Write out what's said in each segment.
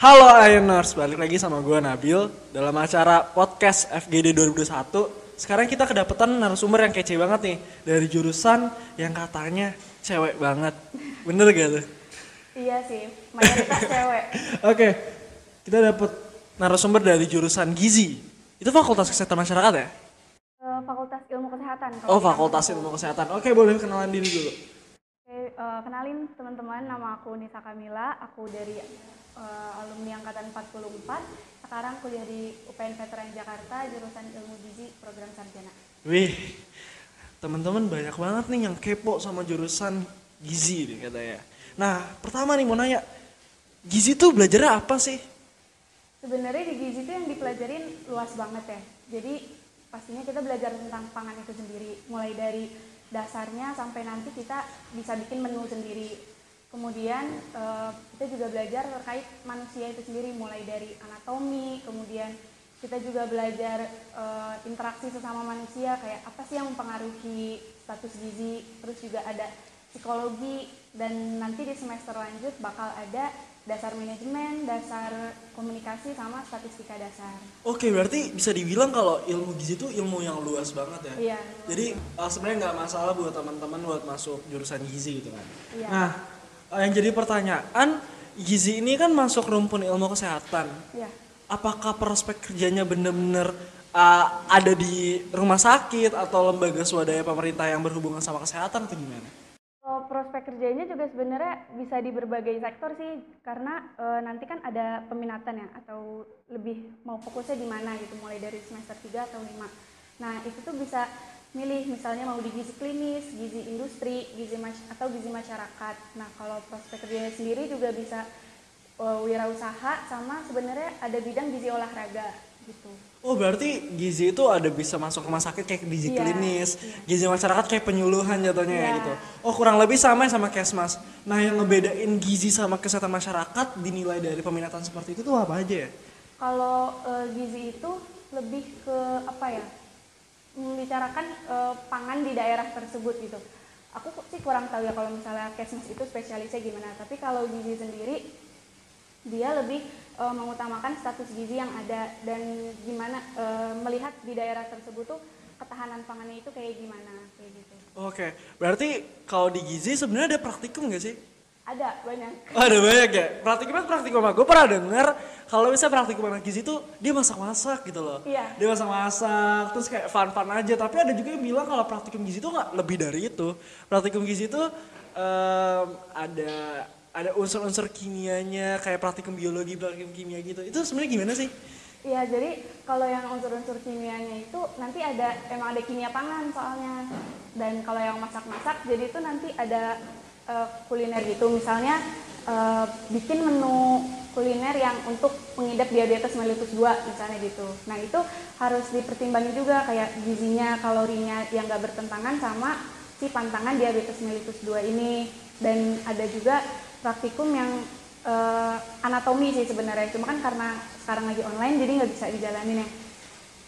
Halo Ioners, balik lagi sama gue Nabil dalam acara podcast FGD 2021. Sekarang kita kedapetan narasumber yang kece banget nih dari jurusan yang katanya cewek banget. Bener gak tuh? Iya sih, mayoritas cewek. Oke, kita dapet narasumber dari jurusan gizi. Itu fakultas kesehatan masyarakat ya? Eh, Fakultas Ilmu Kesehatan. Oh, fakultas ilmu kesehatan. Oke, boleh kenalan diri dulu. Oke, eh, kenalin teman-teman, nama aku Nisa Kamila. Aku dari eh, alumni angkatan 44. Sekarang kuliah di UPN Veteran Jakarta, jurusan Ilmu Gizi, program sarjana. Wih, teman-teman banyak banget nih yang kepo sama jurusan gizi nih katanya. Nah, pertama nih mau nanya, gizi tuh belajarnya apa sih? Sebenarnya di gizi itu yang dipelajarin luas banget ya. Jadi pastinya kita belajar tentang pangan itu sendiri, mulai dari dasarnya sampai nanti kita bisa bikin menu sendiri. Kemudian eh, kita juga belajar terkait manusia itu sendiri, mulai dari anatomi, kemudian kita juga belajar eh, interaksi sesama manusia, kayak apa sih yang mempengaruhi status gizi, terus juga ada psikologi, dan nanti di semester lanjut bakal ada dasar manajemen, dasar komunikasi sama statistika dasar. Oke, berarti bisa dibilang kalau ilmu gizi itu ilmu yang luas banget ya. Iya. Jadi uh, sebenarnya nggak masalah buat teman-teman buat masuk jurusan gizi gitu kan. Iya. Nah, yang jadi pertanyaan, gizi ini kan masuk rumpun ilmu kesehatan. Ya, Apakah prospek kerjanya bener-bener uh, ada di rumah sakit atau lembaga swadaya pemerintah yang berhubungan sama kesehatan atau gimana? Prospek kerjanya juga sebenarnya bisa di berbagai sektor sih, karena eh, nanti kan ada peminatan ya, atau lebih mau fokusnya di mana gitu, mulai dari semester 3 atau 5. Nah, itu tuh bisa milih misalnya mau di gizi klinis, gizi industri, gizi atau gizi masyarakat. Nah, kalau prospek kerjanya sendiri juga bisa eh, wirausaha sama sebenarnya ada bidang gizi olahraga gitu. Oh berarti gizi itu ada bisa masuk rumah sakit kayak gizi Iya, klinis, gizi masyarakat kayak penyuluhan jatuhnya ya Iya. gitu. Oh kurang lebih sama ya sama kesmas. Nah yang ngebedain gizi sama kesehatan masyarakat dinilai dari peminatan seperti itu tuh apa aja ya? Kalau eh, gizi itu lebih ke apa ya? Membicarakan eh, pangan di daerah tersebut gitu. Aku sih kurang tahu ya kalau misalnya kesmas itu spesialisnya gimana. Tapi kalau gizi sendiri dia lebih eh, mengutamakan status gizi yang ada dan gimana eh, melihat di daerah tersebut tuh ketahanan pangannya itu kayak gimana kayak gitu. Oke, berarti kalau di gizi sebenarnya ada praktikum nggak sih? Ada banyak. Oh, ada banyak ya. Praktikum apa? Gue pernah denger kalau misalnya praktikum anak gizi tuh dia masak-masak gitu loh. Iya. Dia masak-masak, terus kayak fun-fun aja. Tapi ada juga yang bilang kalau praktikum gizi tuh nggak lebih dari itu. Praktikum gizi tuh em, ada ada unsur-unsur kimianya kayak praktikum biologi, praktikum kimia gitu. Itu sebenarnya gimana sih? Iya, jadi kalau yang unsur-unsur kimianya itu nanti ada emang ada kimia pangan soalnya. Dan kalau yang masak-masak jadi itu nanti ada eh, kuliner gitu. Misalnya eh, bikin menu kuliner yang untuk mengidap diabetes mellitus 2 misalnya gitu. Nah, itu harus dipertimbangin juga kayak gizinya, kalorinya yang gak bertentangan sama si pantangan diabetes mellitus 2 ini. Dan ada juga praktikum yang eh, anatomi sih sebenarnya cuma kan karena sekarang lagi online jadi nggak bisa dijalanin ya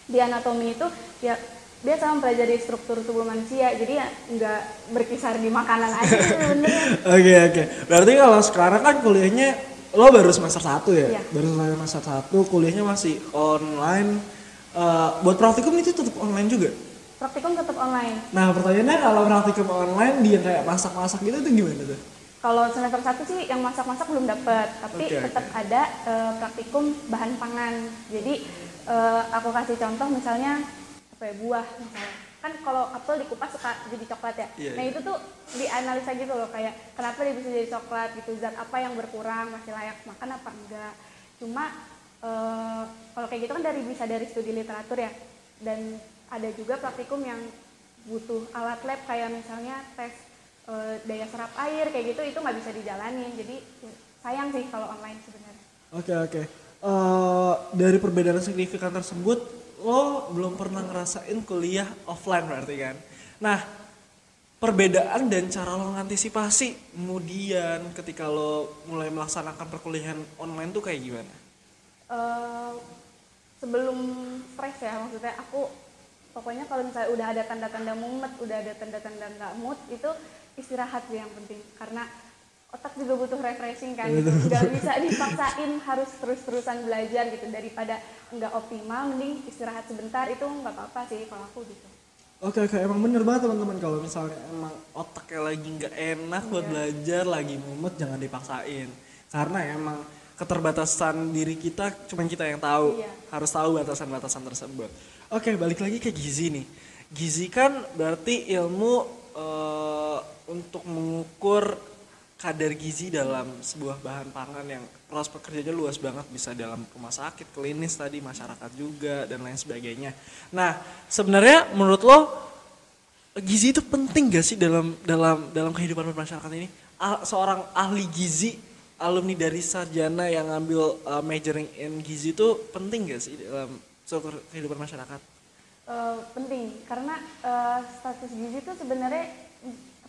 di anatomi itu ya dia sama mempelajari struktur tubuh manusia jadi ya nggak berkisar di makanan aja sebenarnya Oke oke. Berarti kalau sekarang kan kuliahnya lo baru semester 1 ya? Iya. Baru semester 1, kuliahnya masih online. Eh, buat praktikum itu tetap online juga? praktikum tetap online Nah pertanyaannya kalau praktikum online dia kayak masak-masak gitu itu gimana tuh? kalau semester satu sih yang masak-masak belum dapet tapi Oke, tetap ada eh, praktikum bahan pangan jadi eh, aku kasih contoh misalnya apa ya buah misalnya. Kan kalau apel dikupas suka jadi coklat ya. Iya, nah iya. itu tuh dianalisa gitu loh kayak kenapa dia bisa jadi coklat gitu zat apa yang berkurang masih layak makan apa enggak. Cuma eh, kalau kayak gitu kan dari bisa dari studi literatur ya. Dan ada juga praktikum yang butuh alat lab kayak misalnya tes eh, daya serap air kayak gitu itu nggak bisa dijalanin. Jadi ya, sayang sih kalau online sebenarnya. Oke oke. Eh, dari perbedaan signifikan tersebut, lo belum pernah ngerasain kuliah offline berarti kan? Nah, perbedaan dan cara lo ngantisipasi kemudian ketika lo mulai melaksanakan perkuliahan online tuh kayak gimana? Eh, sebelum stres ya maksudnya aku pokoknya kalau misalnya udah ada tanda-tanda mumet udah ada tanda-tanda nggak mood itu istirahat sih yang penting karena otak juga butuh refreshing kan gitu. nggak bisa dipaksain harus terus-terusan belajar gitu daripada nggak optimal mending istirahat sebentar itu nggak apa-apa sih kalau aku gitu Oke oke emang bener banget teman-teman kalau misalnya emang otaknya lagi nggak enak buat Iya. belajar lagi mumet jangan dipaksain karena emang keterbatasan diri kita cuma kita yang tahu Iya. harus tahu batasan-batasan tersebut. Oke balik lagi ke gizi nih. Gizi kan berarti ilmu eh, untuk mengukur kadar gizi dalam sebuah bahan pangan yang prospek kerjanya luas banget bisa dalam rumah sakit, klinis tadi, masyarakat juga dan lain sebagainya. Nah, sebenarnya menurut lo gizi itu penting gak sih dalam dalam dalam kehidupan masyarakat ini? Seorang ahli gizi, alumni dari sarjana yang ngambil uh, majoring in gizi itu penting gak sih dalam kehidupan masyarakat? Eh, penting karena eh, status gizi itu sebenarnya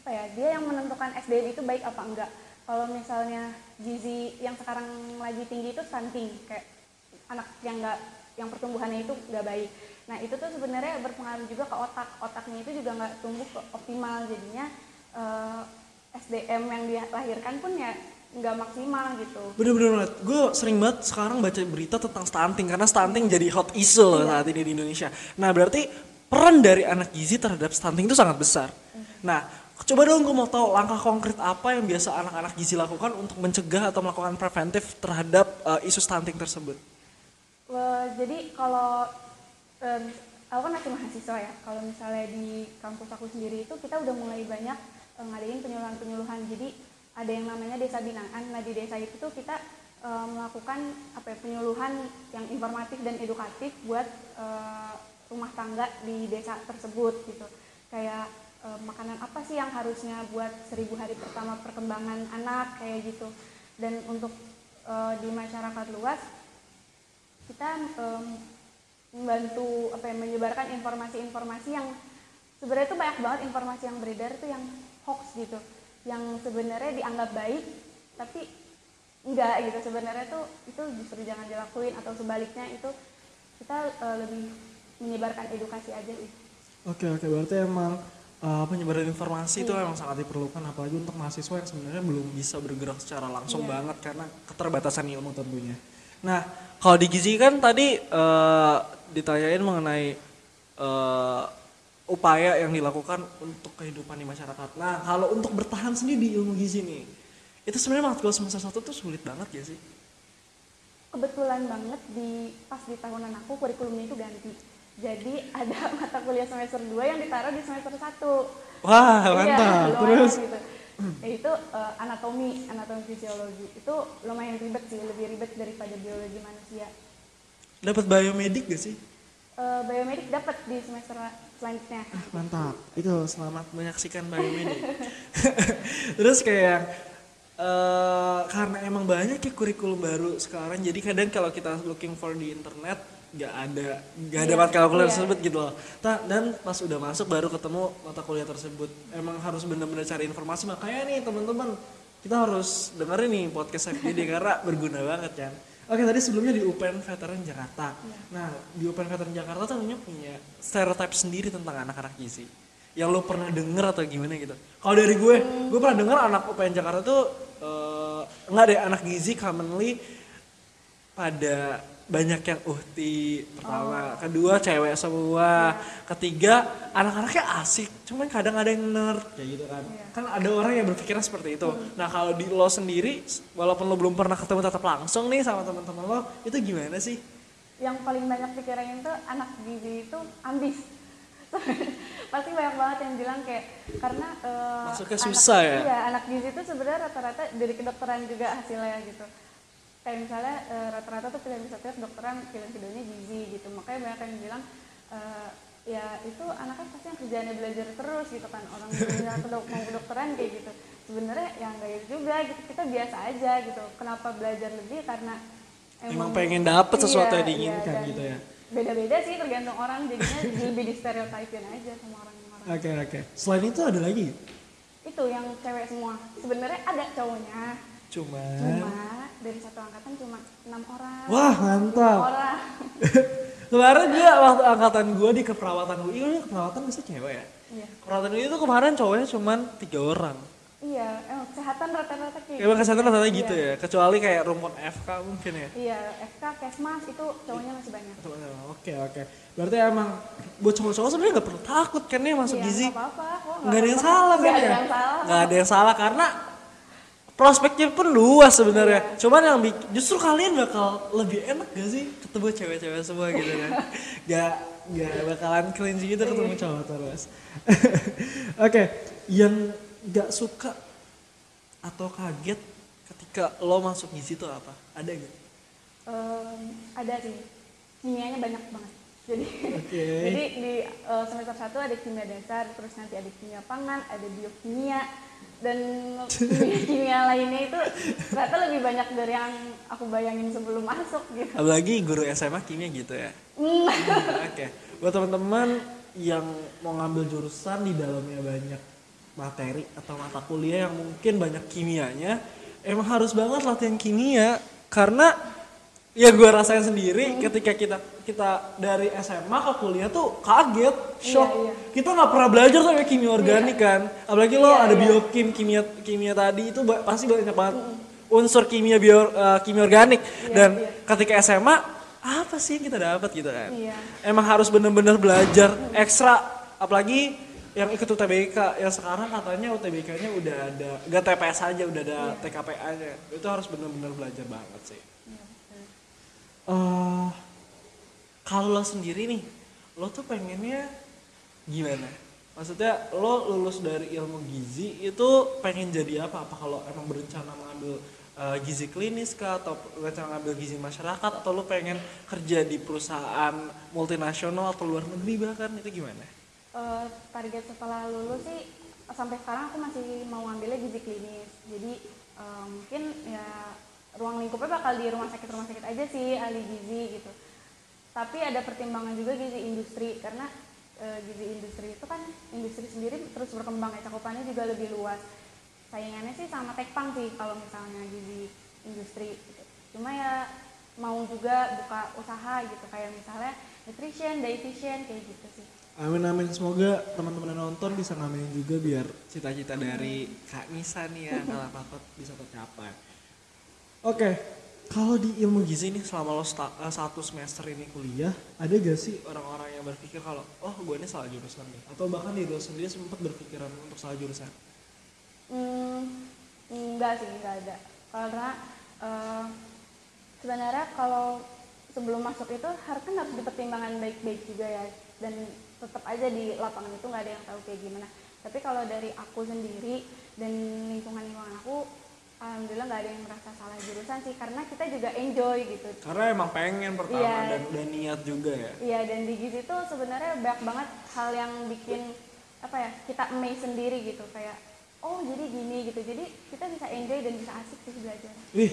apa ya dia yang menentukan SDM itu baik apa enggak. Kalau misalnya gizi yang sekarang lagi tinggi itu stunting kayak anak yang enggak yang pertumbuhannya itu nggak baik. Nah itu tuh sebenarnya berpengaruh juga ke otak. Otaknya itu juga nggak tumbuh ke optimal. Jadinya eh, SDM yang dilahirkan pun ya nggak maksimal gitu. Bener-bener banget. Gue sering banget sekarang baca berita tentang stunting karena stunting jadi hot issue loh saat ini di Indonesia. Nah berarti peran dari anak gizi terhadap stunting itu sangat besar. Nah coba dong gue mau tahu langkah konkret apa yang biasa anak-anak gizi lakukan untuk mencegah atau melakukan preventif terhadap uh, isu stunting tersebut. Wah, jadi kalau em, aku kan masih mahasiswa ya. Kalau misalnya di kampus aku sendiri itu kita udah mulai banyak eh, ngadain penyuluhan-penyuluhan. Jadi ada yang namanya desa binaan. Nah di desa itu kita eh, melakukan apa ya, penyuluhan yang informatif dan edukatif buat eh, rumah tangga di desa tersebut gitu. Kayak eh, makanan apa sih yang harusnya buat seribu hari pertama perkembangan anak kayak gitu. Dan untuk eh, di masyarakat luas kita em, membantu apa ya menyebarkan informasi-informasi yang sebenarnya itu banyak banget informasi yang beredar itu yang hoax gitu. Yang sebenarnya dianggap baik tapi enggak gitu. Sebenarnya tuh itu justru jangan dilakuin atau sebaliknya itu kita eh, lebih menyebarkan edukasi aja sih. Oke oke. Berarti emang uh, penyebaran informasi itu Iya. emang sangat diperlukan apalagi untuk mahasiswa yang sebenarnya belum bisa bergerak secara langsung Iya. banget karena keterbatasan ilmu tentunya. Nah kalau di gizi kan tadi uh, ditanyain mengenai uh, upaya yang dilakukan untuk kehidupan di masyarakat. Nah kalau untuk bertahan sendiri di ilmu gizi nih itu sebenarnya matkul semester satu tuh sulit banget ya sih? kebetulan banget di pas di tahunan aku kurikulumnya itu ganti jadi ada mata kuliah semester 2 yang ditaruh di semester 1 Wah Iya, mantap. lumayan Terus gitu. Yaitu eh, anatomi, anatomi fisiologi. Itu lumayan ribet sih, lebih ribet daripada biologi manusia. dapat biomedik gak sih? Eh, biomedik dapat di semester selanjutnya. Mantap. Itu selamat menyaksikan biomedik. Terus kayak eh karena emang banyak ya kurikulum baru sekarang. Jadi kadang kalau kita looking for di internet nggak ada nggak ada Iya, mata kuliah iya. tersebut gitu loh. Ta- dan pas udah masuk baru ketemu mata kuliah tersebut. Emang harus benar-benar cari informasi. Makanya nih teman-teman kita harus dengerin nih podcast FGD karena berguna banget kan. Oke tadi sebelumnya di UPN Veteran Jakarta. Nah di UPN Veteran Jakarta tuh namanya punya stereotip sendiri tentang anak-anak gizi. Yang lo pernah denger atau gimana gitu? Kalau dari gue, gue pernah denger anak UPN Jakarta tuh eh, nggak deh anak gizi commonly pada banyak yang uhti pertama, kedua cewek semua, ketiga anak-anaknya asik, cuman kadang ada yang nerd kayak gitu kan. Iya. Kan ada orang yang berpikiran seperti itu. Nah kalau di lo sendiri, walaupun lo belum pernah ketemu tatap langsung nih sama teman-teman lo, itu gimana sih? Yang paling banyak pikirannya itu anak gizi itu ambis. Pasti banyak banget yang bilang kayak karena eh, Masuknya anak- susah ya? Iya, anak gizi itu sebenarnya rata-rata dari kedokteran juga hasilnya gitu. Kayak misalnya eh, rata-rata tuh pilihan satunya kedokteran, pilihan keduanya gizi gitu. Makanya banyak yang bilang eh, ya itu anaknya pasti yang kerjaannya belajar terus gitu kan orang misalnya kedok mau kedokteran kayak gitu sebenarnya yang enggak gitu juga gitu kita biasa aja gitu kenapa belajar lebih karena Emang pengen dapet sesuatu yang Iya, diinginkan dan gitu ya? Beda-beda sih tergantung orang jadinya lebih di stereotipin aja sama orang-orang Oke oke. Selain itu ada lagi? itu yang cewek semua sebenarnya ada cowoknya Cuman. cuma dari satu angkatan cuma enam orang Wah mantap. orang Kemarin gue waktu angkatan gue di keperawatan gue, ini keperawatan bisa cewek ya? iya Keperawatan gue itu kemarin cowoknya cuman tiga orang. Iya, emang kesehatan rata-rata kayak Emang kesehatan rata-rata Iya. gitu ya, kecuali kayak rumput FK mungkin ya. Iya, FK, Kesmas itu cowoknya masih banyak. Oke oke. Berarti emang buat cowok-cowok sebenarnya nggak perlu takut kan ya masuk Iya, gizi. nggak apa-apa. ada yang salah kan ada ya? yang salah. Nggak ada yang salah karena prospeknya pun luas sebenarnya. Iya. Cuman yang justru kalian bakal lebih enak gak sih ketemu cewek-cewek semua gitu kan? Gak gak bakalan cringe gitu ketemu Iya. cowok terus. Oke, yang gak suka atau kaget ketika lo masuk gizi itu apa? Ada gak? Em, ada sih, kimianya banyak banget. Jadi, Oke. jadi di eh, semester 1 ada kimia dasar, terus nanti ada kimia pangan, ada biokimia, dan kimia-kimia lainnya itu ternyata lebih banyak dari yang aku bayangin sebelum masuk gitu. Apalagi guru SMA kimia gitu ya. Hmm. Oke, buat teman-teman yang mau ngambil jurusan di dalamnya banyak materi atau mata kuliah yang mungkin banyak kimianya, emang harus banget latihan kimia karena ya gue rasain sendiri ketika kita kita dari SMA ke kuliah tuh kaget, shock. Iya, iya. Kita nggak pernah belajar tuh kayak kimia organik kan, apalagi lo Iya, ada iya. biokim kimia kimia tadi itu ba- pasti banyak banget unsur kimia bio eh, kimia organik dan iya. ketika SMA apa sih yang kita dapat gitu kan? Iya. Emang harus bener-bener belajar ekstra, apalagi yang ikut UTBK yang sekarang katanya UTBK-nya udah ada, gak TPS aja udah ada TKPA-nya. Itu harus bener-bener belajar banget sih. Eh, kalau lo sendiri nih, lo tuh pengennya gimana? Maksudnya lo lulus dari ilmu gizi itu pengen jadi apa? Apa kalau emang berencana mengambil eh, gizi klinis kah atau berencana ngambil gizi masyarakat atau lo pengen kerja di perusahaan multinasional atau luar negeri bahkan itu gimana? Eh, target setelah lulus sih sampai sekarang aku masih mau ngambilnya gizi klinis. Jadi eh, mungkin ya ruang lingkupnya bakal di rumah sakit rumah sakit aja sih ahli gizi gitu. Tapi ada pertimbangan juga gizi industri karena eh, gizi industri itu kan industri sendiri terus berkembang ya cakupannya juga lebih luas. Saingannya sih sama tekpang sih kalau misalnya gizi industri. Gitu. Cuma ya mau juga buka usaha gitu kayak misalnya nutrition, dietitian kayak gitu sih. Amin amin semoga teman-teman yang nonton bisa ngamenin juga biar cita-cita dari Kak Nisa nih ya kalau apa bisa tercapai. Oke, kalau di ilmu gizi nih selama lo sta- eh, satu semester ini kuliah, ada gak sih orang-orang yang berpikir kalau oh gue ini salah jurusan nih, atau bahkan diri lo sendiri sempat berpikiran untuk salah jurusan? Hmm, enggak sih, enggak ada. Karena eh, sebenarnya kalau sebelum masuk itu harus kan harus dipertimbangkan baik-baik juga ya. Dan tetap aja di lapangan itu nggak ada yang tahu kayak gimana. Tapi kalau dari aku sendiri dan lingkungan-lingkungan aku, alhamdulillah nggak ada yang merasa salah jurusan sih. Karena kita juga enjoy gitu. Karena emang pengen pertama Iya. dan udah niat juga ya. Iya dan di gizi itu sebenarnya banyak banget hal yang bikin apa ya kita amazed sendiri gitu kayak oh jadi gini gitu jadi kita bisa enjoy dan bisa asik sih belajar. Wih,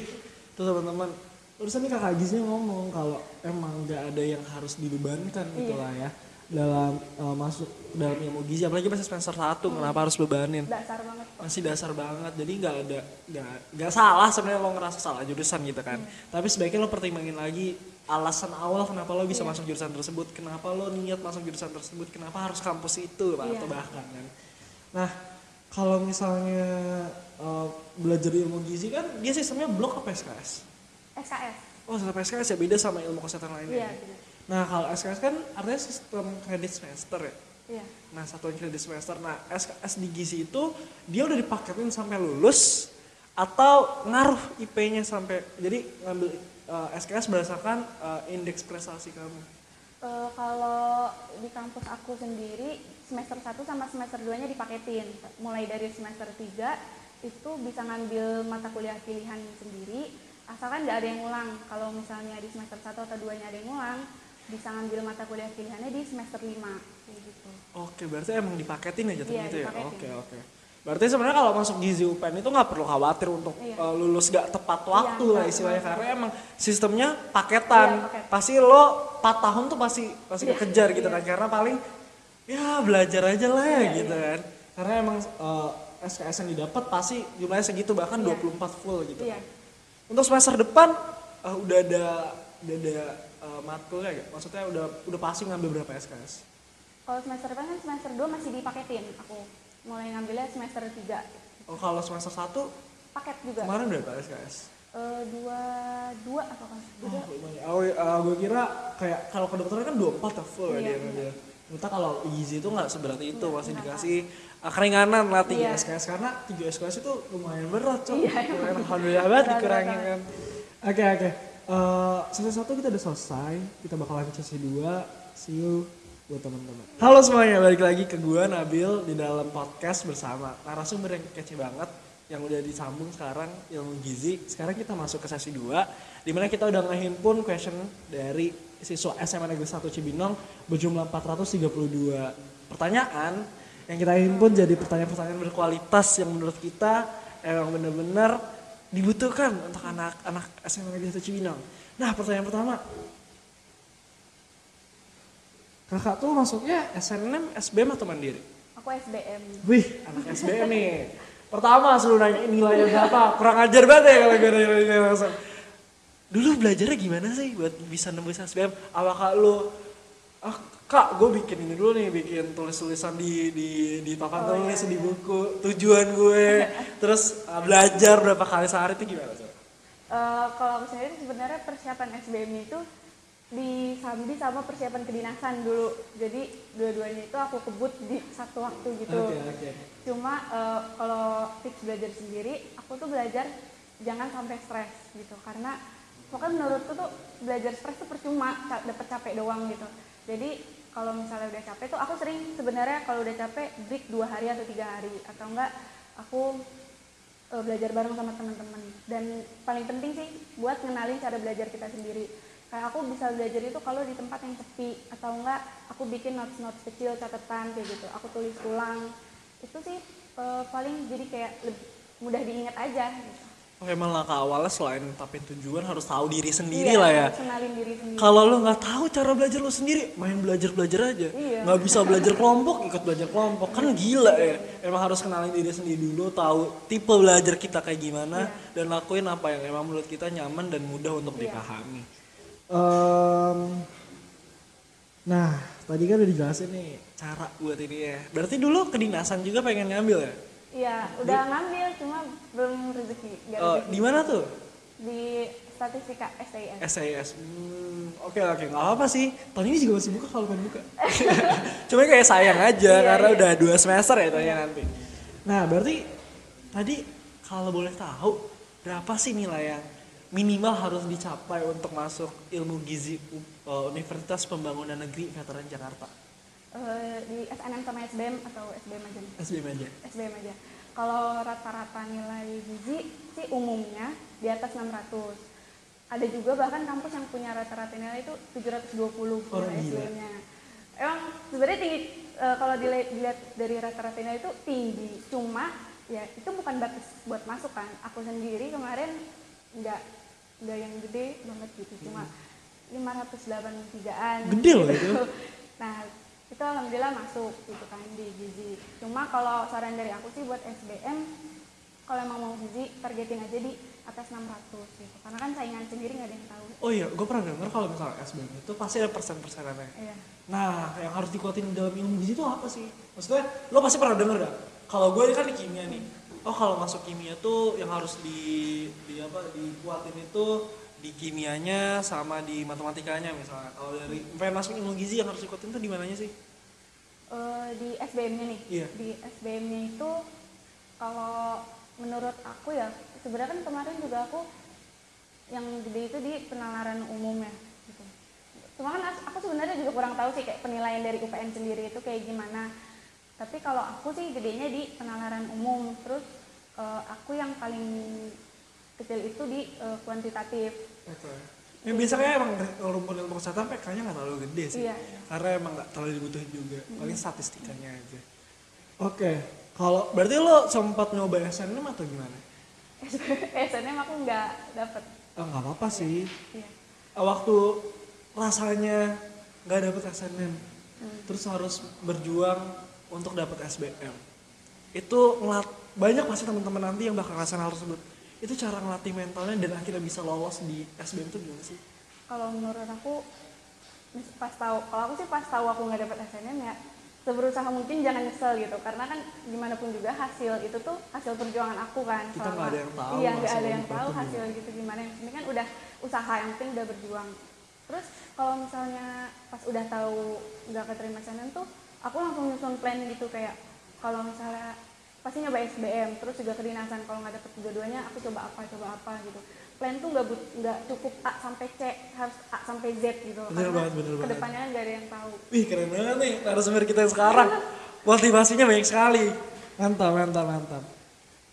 tuh teman-teman. Terusan nih kakak Gisnya ngomong kalau emang nggak ada yang harus dibebankan gitu Iya. lah ya dalam eh, masuk dalam ilmu gizi apalagi masih semester 1 kenapa harus bebanin Dasar banget kok. masih dasar banget jadi nggak ada nggak nggak salah sebenarnya lo ngerasa salah jurusan gitu kan tapi sebaiknya lo pertimbangin lagi alasan awal kenapa lo bisa masuk jurusan tersebut kenapa lo niat masuk jurusan tersebut kenapa harus kampus itu Iya. atau bahkan kan nah kalau misalnya eh, belajar ilmu gizi kan dia sistemnya blok apa SKS SKS. oh sistem SKS ya beda sama ilmu kesehatan lainnya Iya, ya? Nah kalau SKS kan artinya sistem kredit semester ya Iya. Nah satuan kredit semester. Nah SKS di gizi itu dia udah dipaketin sampai lulus atau ngaruh IP-nya sampai jadi ngambil eh, SKS berdasarkan eh, indeks prestasi kamu. Eh, kalau di kampus aku sendiri semester 1 sama semester 2-nya dipaketin. Mulai dari semester 3 itu bisa ngambil mata kuliah pilihan sendiri asalkan nggak ada yang ngulang. Kalau misalnya di semester 1 atau 2-nya ada yang ngulang, bisa ngambil mata kuliah pilihannya di semester 5 kayak gitu. Oke berarti emang dipaketin aja tuh Iya, gitu ya. dipaketin. Oke oke. Berarti sebenarnya kalau masuk gizi UPN itu nggak perlu khawatir untuk Iya. eh, lulus gak tepat waktu lah nggak istilahnya karena emang sistemnya paketan. Iya, paket. Pasti lo 4 tahun tuh pasti pasti Iya, kekejar gitu iya. kan karena paling ya belajar aja lah ya Iya, gitu kan. Karena emang eh, SKS yang didapat pasti jumlahnya segitu bahkan Iya. 24 full gitu. Iya. Untuk semester depan eh, udah ada udah ada eh, matkulnya gak? Maksudnya udah udah pasti ngambil berapa SKS? Kalau semester depan kan semester 2 masih dipaketin aku. Mulai ngambilnya semester 3. Oh kalau semester 1 paket juga kemarin berapa SKS? Eh, dua dua apa kan Oh, lumayan. Oh, uh, gue kira kayak kalau kedokteran kan 24 ya full ya Iya, dia. Ternyata kalau gizi itu nggak seberarti itu, Iya, masih dikasih uh, keringanan lah 3 Iya. SKS karena 3 SKS itu lumayan berat, Cok. Iya, Lumayan alhamdulillah banget dikurangin kan. Oke, oke. Eh, sesi satu kita udah selesai, kita bakal lanjut sesi 2. See you buat teman-teman. Halo semuanya, balik lagi ke gua Nabil di dalam podcast bersama narasumber yang kece banget yang udah disambung sekarang ilmu gizi. Sekarang kita masuk ke sesi 2 di mana kita udah ngehimpun question dari siswa SMA Negeri 1 Cibinong berjumlah 432 pertanyaan yang kita himpun jadi pertanyaan-pertanyaan berkualitas yang menurut kita emang bener-bener dibutuhkan untuk anak-anak SMA Negeri 1 Cibinong. Nah, pertanyaan pertama, Kakak tuh masuknya SNM, SBM atau mandiri? aku SBM Wih, anak SBM nih. Pertama suruh nanya nilainya berapa? Kurang ajar banget ya kalau gue nanya langsung. Dulu belajarnya gimana sih buat bisa nembus SBM? Apakah lu, ah kak gue bikin ini dulu nih, bikin tulis-tulisan di di di papan Oh, tulis iya, di iya. buku, tujuan gue, terus ah, belajar berapa kali sehari itu gimana sih? Eh, kalau aku sendiri sebenarnya persiapan SBM itu disambi sama persiapan kedinasan dulu jadi dua-duanya itu aku kebut di satu waktu gitu Oke oke. cuma eh, kalau tips belajar sendiri aku tuh belajar jangan sampai stres gitu karena pokoknya menurutku tuh belajar stres tuh percuma dapet capek doang gitu jadi kalau misalnya udah capek tuh aku sering sebenarnya kalau udah capek break dua hari atau tiga hari. Atau enggak aku eh, belajar bareng sama teman-teman. Dan paling penting sih buat ngenalin cara belajar kita sendiri. Kayak aku bisa belajar itu kalau di tempat yang sepi. Atau enggak aku bikin notes notes kecil catatan kayak gitu. Aku tulis ulang. Itu sih eh, paling jadi kayak lebih mudah diingat aja gitu. Oh, emang langkah awalnya selain tapi tujuan harus tahu diri sendiri Iya, lah ya. harus kenalin diri sendiri Kalau lo nggak tahu cara belajar lo sendiri, main belajar belajar aja. Iya. Nggak bisa belajar kelompok, ikut belajar kelompok kan gila ya. Emang harus kenalin diri sendiri dulu, tahu tipe belajar kita kayak gimana dan lakuin apa yang emang menurut kita nyaman dan mudah untuk Iya. dipahami. nah, tadi kan udah dijelasin nih cara buat ini ya. Berarti dulu kedinasan juga pengen ngambil ya? Iya udah ngambil cuma belum rezeki rezeki di mana tuh? di statistika SIS SAS. Hmm, oke oke nggak apa sih. Tahun ini juga masih buka kalau pengen buka. Cuma kayak sayang aja Iya, karena iya. udah dua semester ya tahunnya nanti. Nah berarti tadi kalau boleh tahu berapa sih nilai yang minimal harus dicapai untuk masuk ilmu gizi uh, Universitas Pembangunan Negeri Veteran Jakarta? Eh, di SNM sama SBM atau SBM aja? SBM aja. SBM aja. Kalau rata-rata nilai gizi sih umumnya di atas 600. Ada juga bahkan kampus yang punya rata-rata nilai itu 720 Oh. SBM-nya. Emang sebenarnya tinggi eh, kalau dilihat, dilihat dari rata-rata nilai itu tinggi. Cuma ya itu bukan batas buat masuk kan. Aku sendiri kemarin nggak nggak yang gede banget gitu. Cuma 583-an. Gede loh itu. Nah, itu alhamdulillah masuk gitu kan di gizi. Cuma kalau saran dari aku sih buat SBM kalau emang mau gizi targetin aja di atas 600 gitu. Karena kan saingan sendiri nggak ada yang tahu. Oh iya, gue pernah denger kalau misalnya SBM itu pasti ada persen-persenannya. Iya. Nah, yang harus dikuatin dalam ilmu gizi itu apa sih? Maksudnya, lo pasti pernah denger dah. Kalau gue kan di kimia nih. Oh, kalau masuk kimia tuh yang harus di, di apa dikuatin itu di kimianya sama di matematikanya misalnya. Kalau dari masuk ilmu gizi yang harus dikuatin tuh di mananya sih? Eh, di SBM-nya nih. Iya. Di SBM-nya itu kalau menurut aku ya sebenarnya kan kemarin juga aku yang gede itu di penalaran umum ya gitu. Cuma kan aku sebenarnya juga kurang tahu sih kayak penilaian dari UPN sendiri itu kayak gimana. Tapi kalau aku sih gedenya di penalaran umum. Terus eh, aku yang paling kecil itu di eh, kuantitatif. Ya biasanya emang rumpun ilmu kesehatan PK-nya nggak terlalu gede sih. Iya. Karena emang nggak terlalu dibutuhin juga. Paling statistikanya aja. Oke, kalau berarti lo sempat nyoba SNM atau gimana? SNM aku nggak dapet. Oh, nggak apa-apa sih. Iya. Eh, waktu rasanya nggak dapet SNM Hmm. terus harus berjuang untuk dapet SBM itu ngelat banyak pasti teman-teman nanti yang bakal ngerasain hal tersebut itu cara ngelatih mentalnya dan akhirnya bisa lolos di SBM itu gimana sih? kalau menurut aku pas tahu kalau aku sih pas tahu aku nggak dapet SNM ya seberusaha mungkin jangan nyesel gitu. Karena kan gimana pun juga hasil itu tuh hasil perjuangan aku kan. Kita nggak ada yang tahu iya nggak ada yang tahu hasil gitu gimana. Yang penting kan udah usaha yang penting udah berjuang. Terus kalau misalnya pas udah tahu nggak keterima SNM tuh aku langsung nyusun plan gitu. Kayak kalau misalnya pasti nyoba SBM terus juga kedinasan kalau nggak dapet dua-duanya aku coba apa coba apa gitu plan tuh nggak but- nggak cukup A sampai C harus A sampai Z gitu Bener karena banget, bener banget. ke depannya kan nggak ada yang tahu Wih keren banget nih narasumber kita yang sekarang. Motivasinya banyak sekali. Mantap, mantap, mantap.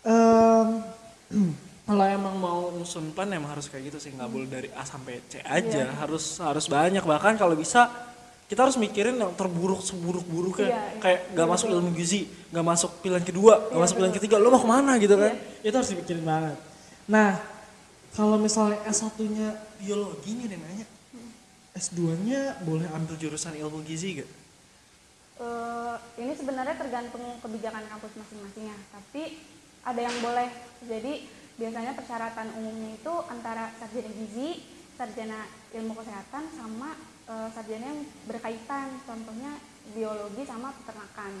Em, kalau emang mau nyusun plan emang harus kayak gitu sih nggak boleh dari A sampai C aja Iya. harus harus banyak bahkan kalau bisa kita harus mikirin yang terburuk seburuk-buruknya Iya, iya. kayak nggak masuk ilmu gizi nggak masuk pilihan kedua nggak Iya, masuk pilihan ketiga lo mau ke mana gitu kan Iya. itu harus dipikirin banget nah kalau misalnya S1 nya biologi nih dia nanya S2 nya boleh ambil jurusan ilmu gizi gak? Eh, ini sebenarnya tergantung kebijakan kampus masing-masingnya, tapi ada yang boleh. Jadi biasanya persyaratan umumnya itu antara sarjana gizi, sarjana ilmu kesehatan, sama eh, sarjana yang berkaitan, contohnya biologi sama peternakan,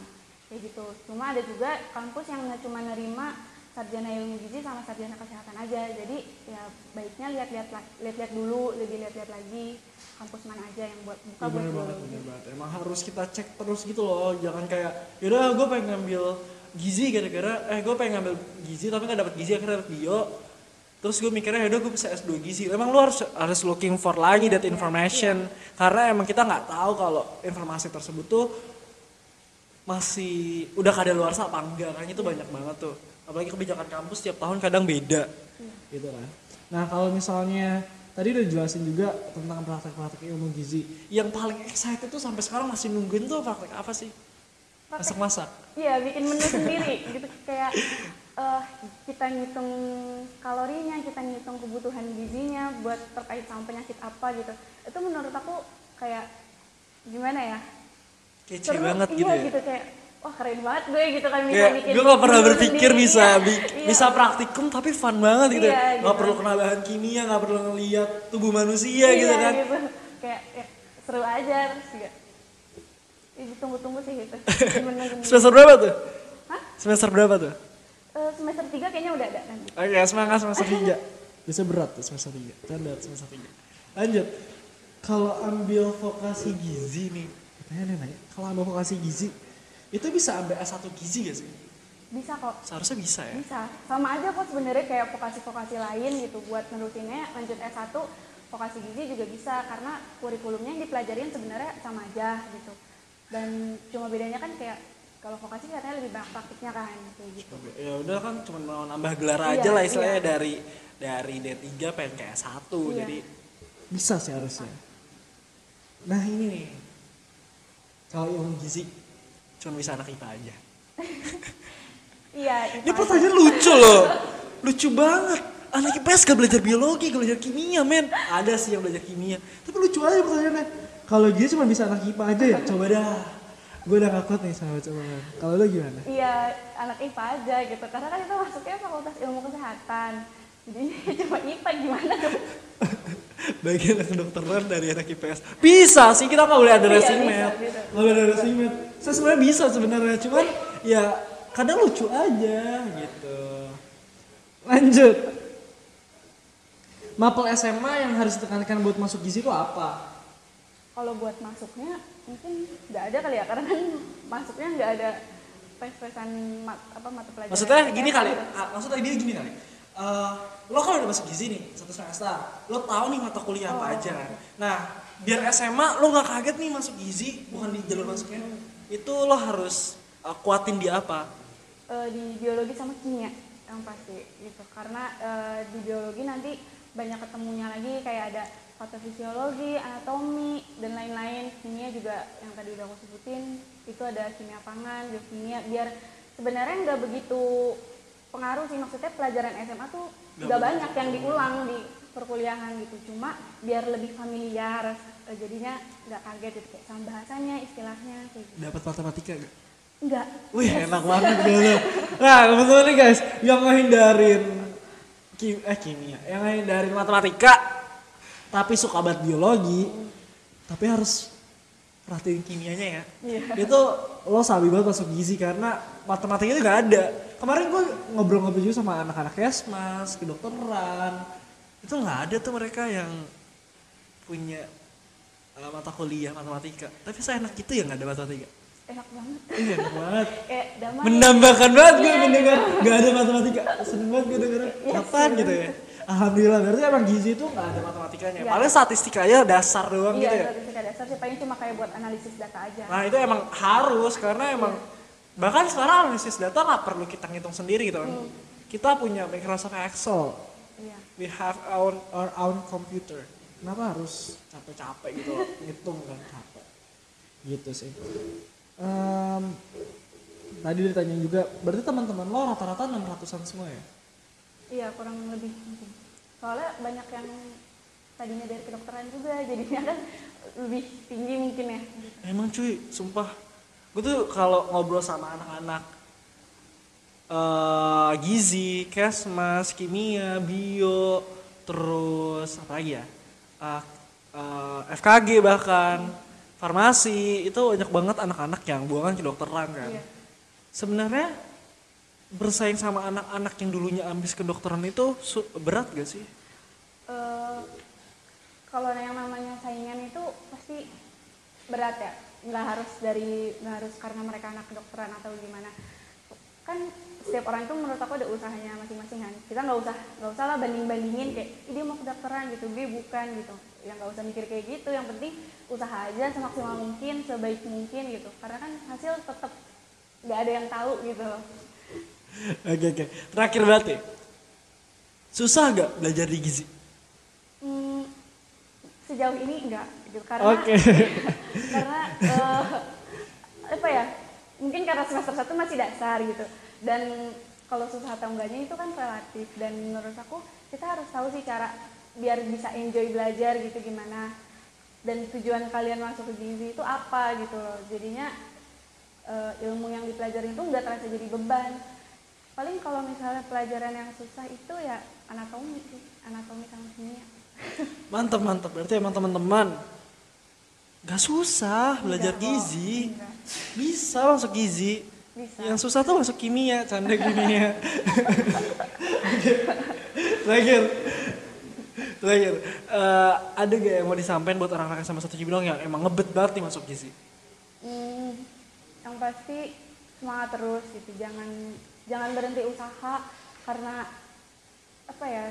kayak gitu. Cuma ada juga kampus yang nggak cuma nerima sarjana ilmu gizi sama sarjana kesehatan aja. Jadi ya baiknya lihat-lihat lihat-lihat dulu, lebih lihat-lihat lagi kampus mana aja yang buat buka Iya, buat bener banget, biologi. bener banget. Emang harus kita cek terus gitu loh. Jangan kayak, yaudah gue pengen ngambil gizi gara-gara, eh gue pengen ngambil gizi tapi gak dapet gizi akhirnya dapet bio. Terus gue mikirnya yaudah gue bisa S2 gizi. Emang lu harus harus looking for lagi that information. Karena emang kita nggak tahu kalau informasi tersebut tuh masih udah kadaluarsa apa enggak kan itu banyak banget tuh. Apalagi kebijakan kampus tiap tahun kadang beda. Gitu kan. Nah kalau misalnya tadi udah jelasin juga tentang praktek-praktek ilmu gizi. Yang paling excited tuh sampai sekarang masih nungguin tuh praktek apa sih? Masak-masak. Iya, bikin menu sendiri gitu kayak eh, kita ngitung kalorinya, kita ngitung kebutuhan gizinya buat terkait sama penyakit apa gitu. Itu menurut aku kayak gimana ya? Kece seru, banget iya, gitu ya. gitu kayak wah keren banget gue gitu kan bisa Kayak bikin gue gak pernah berpikir sendiri, bisa iya. bi- Iya. bisa praktikum tapi fun banget gitu. Iya, Gak gitu. perlu kena bahan kimia, gak perlu ngeliat tubuh manusia Iya, gitu kan. kayak ya, seru aja terus juga ya, ditunggu-tunggu sih gitu. Semester berapa tuh? Hah? Semester berapa tuh? Eh, semester 3 kayaknya udah ada nanti. Oke, semangat semester 3. Bisa berat tuh semester 3. Canda semester 3. Lanjut. Kalau ambil vokasi gizi nih, katanya nih nanya, kalau ambil vokasi gizi, itu bisa ambil S1 gizi gak sih? Bisa kok. Seharusnya bisa ya. Bisa. Sama aja kok sebenarnya kayak vokasi-vokasi lain gitu buat nerusinnya lanjut S1 vokasi gizi juga bisa karena kurikulumnya yang dipelajarin sebenarnya sama aja gitu. Dan cuma bedanya kan kayak kalau vokasi katanya lebih banyak praktiknya kan kayak gitu. Ya udah kan cuma mau nambah gelar Iya, aja lah istilahnya iya. dari dari D3 pengen ke S1 Iya. jadi bisa sih harusnya. Nah ini nih. Kalau ilmu gizi cuma bisa anak IPA aja. Iya, Ini pertanyaan lucu loh. Lucu banget. Anak IPS gak belajar biologi, gak belajar kimia men. Ada sih yang belajar kimia. Tapi lucu aja pertanyaannya. Kalau gizi cuma bisa anak IPA aja ya? Coba dah. Gue udah gak kuat nih sama coba. Kalau lo gimana? Iya, anak IPA aja gitu. Karena kan itu masuknya fakultas ilmu kesehatan. Jadi cuma IPA gimana dong? Bagian kedokteran dari anak IPS. Bisa sih, kita gak boleh ada Iya, racing bisa, mat. bisa. Gak boleh ada racing. Saya sebenarnya bisa sebenarnya, cuman ya kadang lucu aja gitu. Lanjut. Mapel SMA yang harus ditekankan buat masuk gizi itu apa? Kalau buat masuknya mungkin nggak ada kali ya karena kan masuknya nggak ada tes-tesan mat, apa mata pelajaran. Maksudnya gini kali, gitu. ah, maksudnya dia gini kali. Eh, lo kalau udah masuk gizi nih satu semester, lo tahu nih mata kuliah apa Oh. aja kan. Nah, biar SMA lo nggak kaget nih masuk gizi, bukan di jalur masuknya. Itu lo harus eh, kuatin di apa? Eh, di biologi sama kimia yang pasti gitu karena eh, di biologi nanti banyak ketemunya lagi kayak ada patofisiologi, anatomi dan lain-lain. Kimia juga yang tadi udah aku sebutin itu ada kimia pangan, biokimia biar sebenarnya nggak begitu pengaruh sih. Maksudnya pelajaran SMA tuh Nggak nggak banyak yang diulang di perkuliahan gitu. Cuma biar lebih familiar eh, jadinya nggak kaget gitu kayak sama bahasanya istilahnya kayak gitu. Dapat matematika gak? enggak Wih enak banget gitu. Nah kebetulan nih guys, yang ngehindarin kim eh kimia, yang ngehindarin matematika, tapi suka banget biologi, tapi harus perhatiin kimianya ya. Iya. Itu lo sabi banget masuk gizi karena matematika itu gak ada. Kemarin gue ngobrol-ngobrol juga sama anak-anak kesmas, kedokteran. Itu nggak ada tuh mereka yang punya uh, mata kuliah matematika. Tapi saya enak itu ya nggak ada matematika. Enak banget. Iya enak banget. Kayak damai. Menambahkan banget gue Iya. mendengar gak ada matematika. Seneng banget gue denger. Kapan gitu ya. Alhamdulillah berarti emang gizi itu gak ada matematikanya. Nggak Paling statistikanya dasar doang Iya, gitu ya. statistika dasar sih paling cuma kayak buat analisis data aja. Nah itu emang harus karena emang bahkan sekarang analisis data nggak perlu kita ngitung sendiri gitu kan. Kita punya Microsoft Excel, Iya. we have our our own computer. Kenapa harus capek-capek gitu ngitung kan capek. Gitu sih. Em, tadi ditanya juga, berarti teman-teman lo rata-rata 600-an semua ya? Iya, kurang lebih mungkin. Soalnya banyak yang tadinya dari kedokteran juga, jadinya kan lebih tinggi mungkin ya. Emang cuy, sumpah. Gue tuh kalau ngobrol sama anak-anak eh gizi, kesmas, kimia, bio, terus apa lagi ya? Eh, eh, FKG bahkan, farmasi, itu banyak banget anak-anak yang buangan kedokteran kan. Iya. Sebenarnya bersaing sama anak-anak yang dulunya ambis kedokteran itu su- berat gak sih? Eh, kalau yang namanya saingan itu pasti berat ya. Nggak harus dari nggak harus karena mereka anak kedokteran atau gimana. Kan setiap orang itu menurut aku ada usahanya masing-masing kan. Kita nggak usah nggak usah lah banding bandingin kayak "Ih, dia mau kedokteran gitu gue bukan gitu. Yang nggak usah mikir kayak gitu yang penting usaha aja semaksimal mungkin sebaik mungkin gitu. Karena kan hasil tetap nggak ada yang tahu gitu Oke oke. Terakhir banget ya. Susah gak belajar di gizi? Hmm, sejauh ini enggak gitu karena Oke. karena eh, apa ya mungkin karena semester satu masih dasar gitu dan kalau susah atau enggaknya itu kan relatif dan menurut aku kita harus tahu sih cara biar bisa enjoy belajar gitu gimana dan tujuan kalian masuk ke gizi itu apa gitu loh jadinya eh, ilmu yang dipelajarin itu nggak terasa jadi beban paling kalau misalnya pelajaran yang susah itu ya anatomi sih anatomi sama kimia Mantap mantap. Berarti emang teman-teman gak susah belajar Enggak gizi. enggak. Bisa masuk gizi. Bisa. Yang susah tuh masuk kimia, canda kimia. Terakhir. Terakhir. Eh, ada gak yang mau disampaikan buat orang-orang sama satu Cibinong yang emang ngebet banget nih masuk gizi? Hmm, yang pasti semangat terus gitu jangan jangan berhenti usaha karena apa ya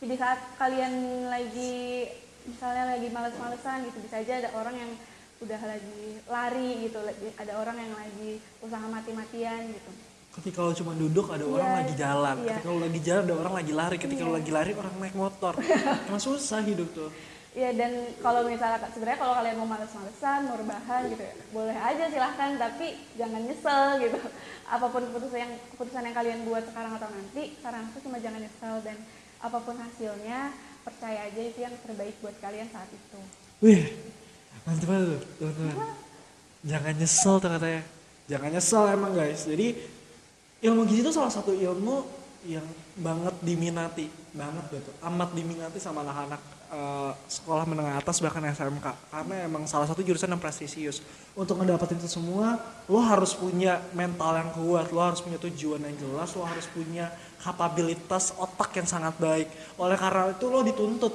di saat kalian lagi misalnya lagi males-malesan gitu bisa aja ada orang yang udah lagi lari gitu lagi- ada orang yang lagi usaha mati-matian gitu Ketika lo cuma duduk ada orang Iya, lagi jalan. iya. Ketika lo lagi jalan ada orang lagi lari. Ketika lo Iya. lagi lari orang naik motor. Emang susah hidup tuh. Iya dan kalau misalnya sebenarnya kalau kalian mau males-malesan, mau rebahan gitu ya, boleh aja silahkan tapi jangan nyesel gitu. Apa pun keputusan yang keputusan yang kalian buat sekarang atau nanti, saran aku cuma jangan nyesel dan apa pun hasilnya percaya aja itu yang terbaik buat kalian saat itu. Wih, mantep banget tuh, teman-teman. Jangan nyesel tuh katanya. Jangan nyesel emang guys. Jadi ilmu gizi itu salah satu ilmu yang banget diminati, banget gitu. Amat diminati sama anak-anak eh, sekolah menengah atas bahkan SMK. Karena emang salah satu jurusan yang prestisius. Untuk ngedapetin itu semua, lo harus punya mental yang kuat, lo harus punya tujuan yang jelas, lo harus punya kapabilitas otak yang sangat baik. Oleh karena itu lo dituntut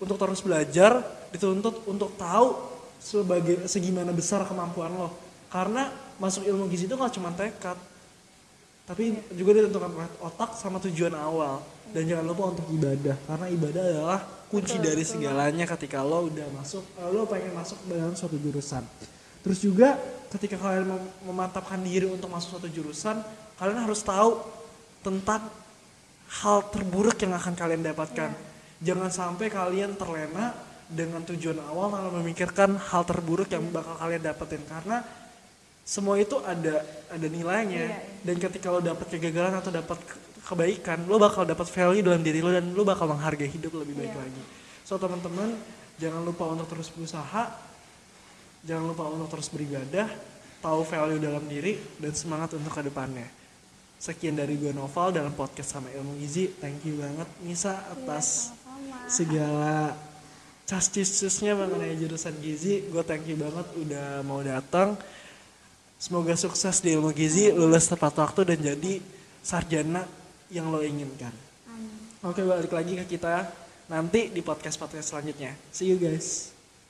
untuk terus belajar, dituntut untuk tahu sebagai segimana besar kemampuan lo. Karena masuk ilmu gizi itu nggak cuma tekad, tapi juga ditentukan oleh otak sama tujuan awal. Dan jangan lupa untuk ibadah, karena ibadah adalah kunci Betul, dari betul segalanya ketika lo udah masuk, eh, lo pengen masuk dalam suatu jurusan. Terus juga ketika kalian mem- memantapkan diri untuk masuk suatu jurusan, kalian harus tahu tentang hal terburuk yang akan kalian dapatkan. Jangan sampai kalian terlena dengan tujuan awal malah memikirkan hal terburuk yang bakal kalian dapetin karena semua itu ada ada nilainya Iya, iya. dan ketika lo dapet kegagalan atau dapat ke- kebaikan lo bakal dapat value dalam diri lo dan lo bakal menghargai hidup lebih baik Iya. lagi so teman-teman jangan lupa untuk terus berusaha jangan lupa untuk terus beribadah tahu value dalam diri dan semangat untuk ke depannya sekian dari gue Noval dalam podcast sama ilmu gizi thank you banget Nisa Iya, atas sama-sama. segala cascisnya mengenai jurusan gizi. Gue thank you banget udah mau datang. Semoga sukses di ilmu gizi, lulus tepat waktu dan jadi sarjana yang lo inginkan. Amin. Oke balik lagi ke kita nanti di podcast-podcast selanjutnya. See you guys.